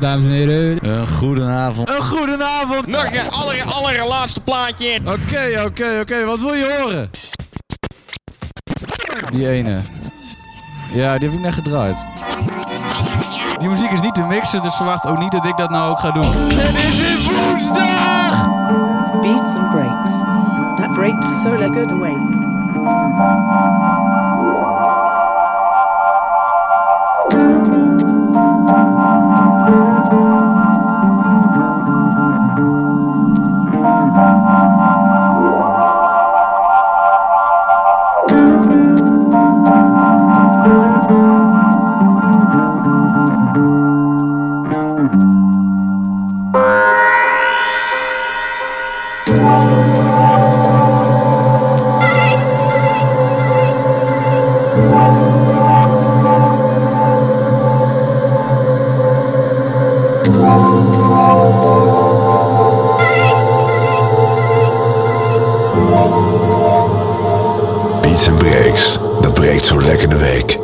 dames en heren. Een goedenavond. Een goedenavond. Nog een aller, allerlaatste plaatje. Oké, oké, oké. Wat wil je horen? Die ene. Ja, die heb ik net gedraaid. Die muziek is niet te mixen, dus verwacht ook niet dat ik dat nou ook ga doen. Het is weer woensdag! Beats and breaks. That breaks so lekker wake. lekker week.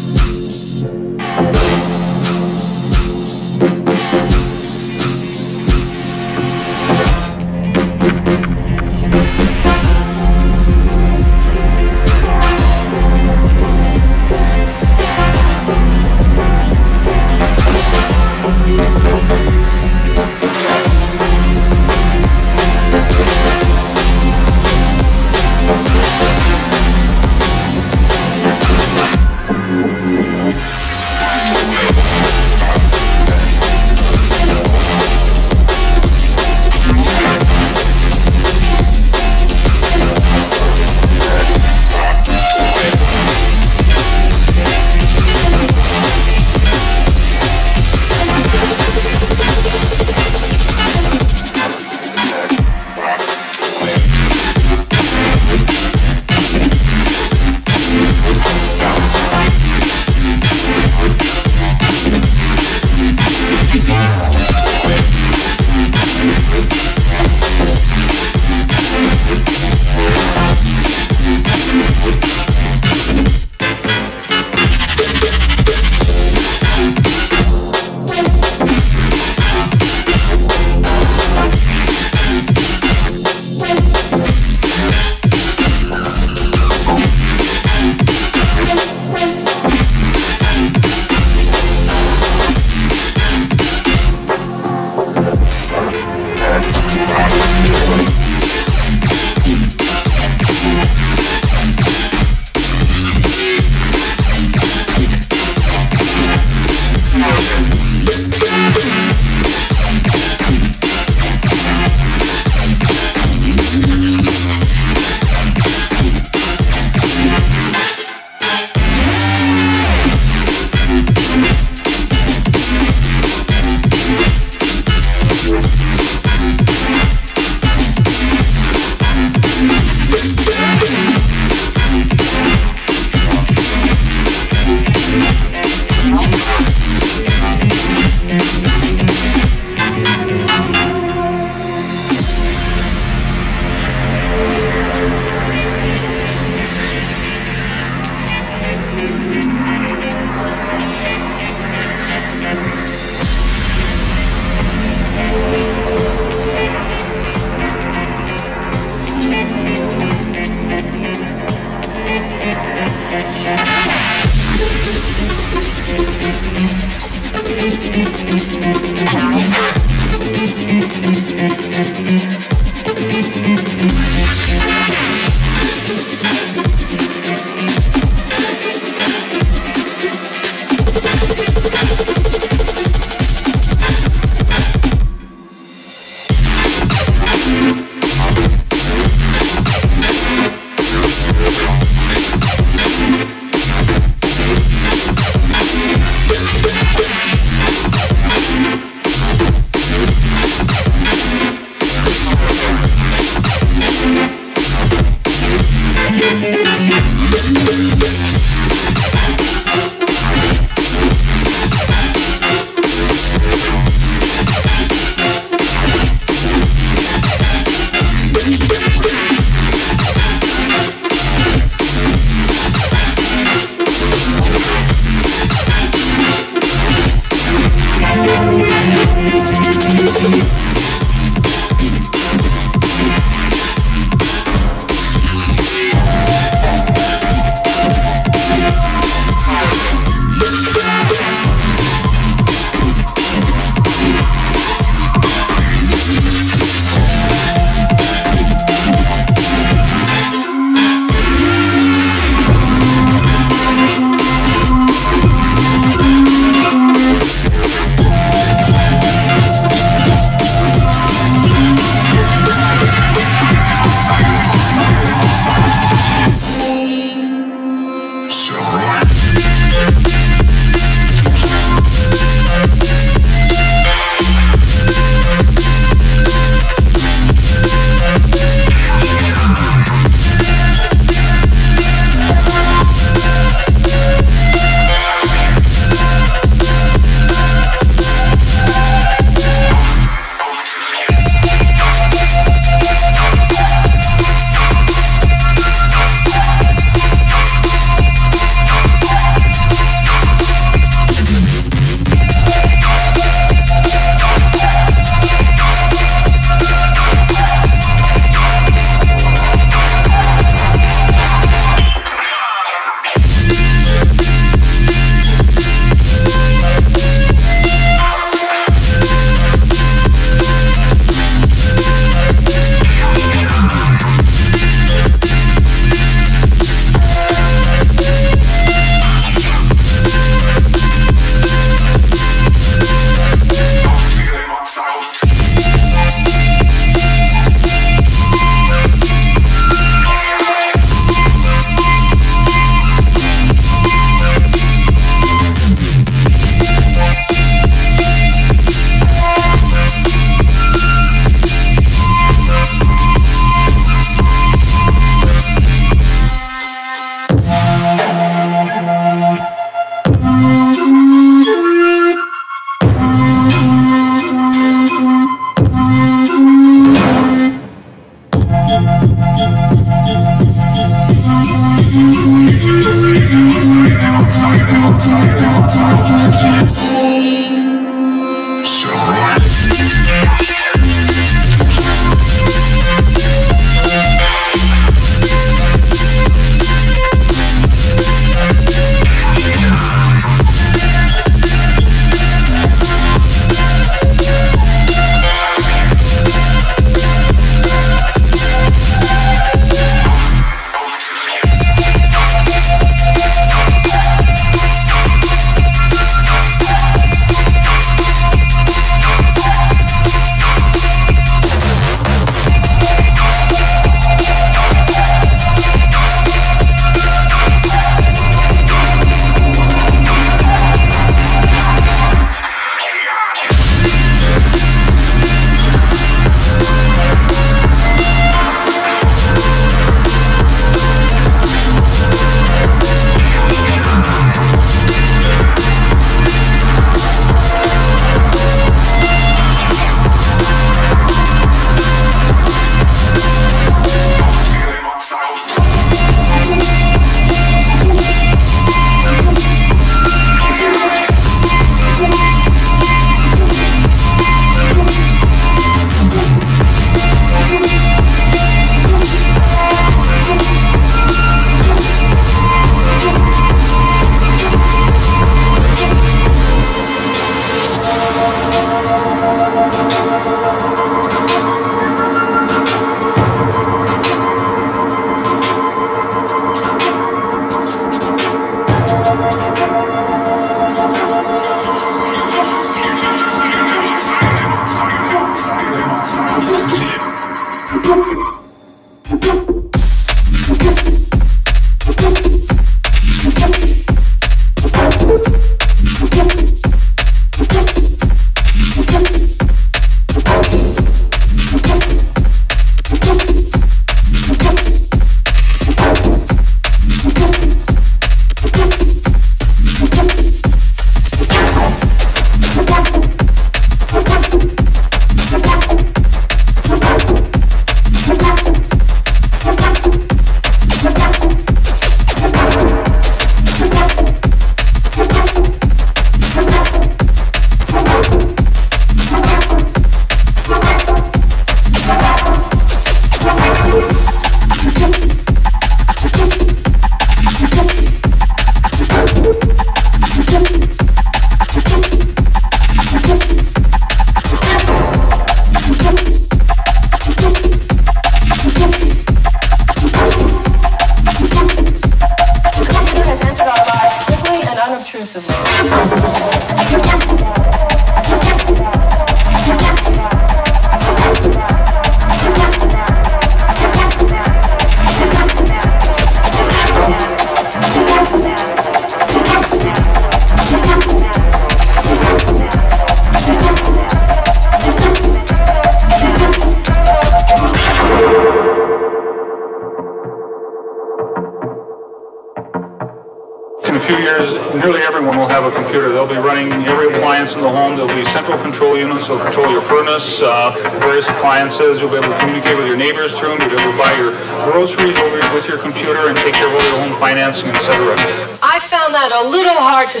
so control your furnace, uh, various appliances. You'll be able to communicate with your neighbors through them. You'll be able to buy your groceries over with your computer and take care of all your home financing, etc. I found that a little hard to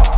swallow.